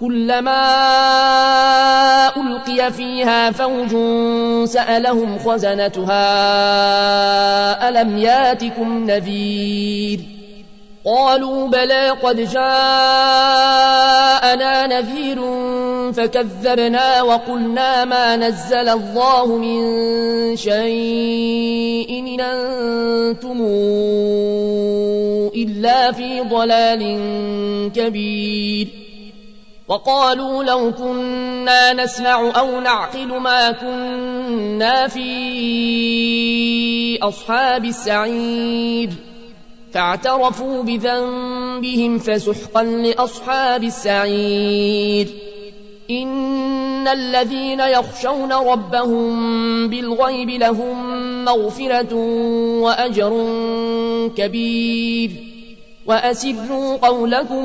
كلما ألقي فيها فوج سألهم خزنتها ألم ياتكم نذير؟ قالوا بلى قد جاءنا نذير فكذبنا وقلنا ما نزل الله من شيء إن أنتم إلا في ضلال كبير. وقالوا لو كنا نسمع أو نعقل ما كنا في أصحاب السعير. فاعترفوا بذنبهم فسحقا لأصحاب السعير. إن الذين يخشون ربهم بالغيب لهم مغفرة وأجر كبير. وأسروا قولكم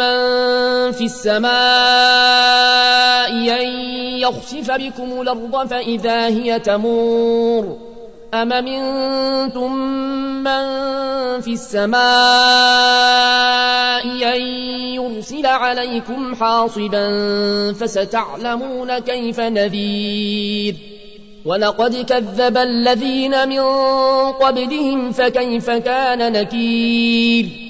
من في السماء أن يخسف بكم الأرض فإذا هي تمور. أم منتم من في السماء أن يرسل عليكم حاصبا فستعلمون كيف نذير. ولقد كذب الذين من قبلهم فكيف كان نكير.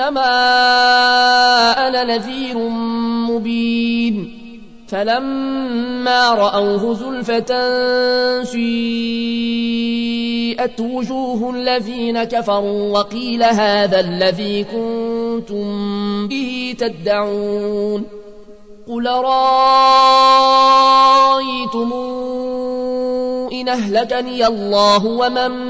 وإنما أنا نذير مبين. فلما رأوه زلفة سيئ سيئت وجوه الذين كفروا وقيل هذا الذي كنتم به تدعون. قل رأيتم إن أهلكني الله ومن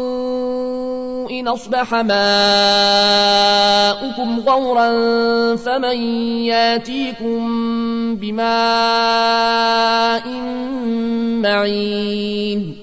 إن أصبح ماؤكم غورا فمن ياتيكم بماء معين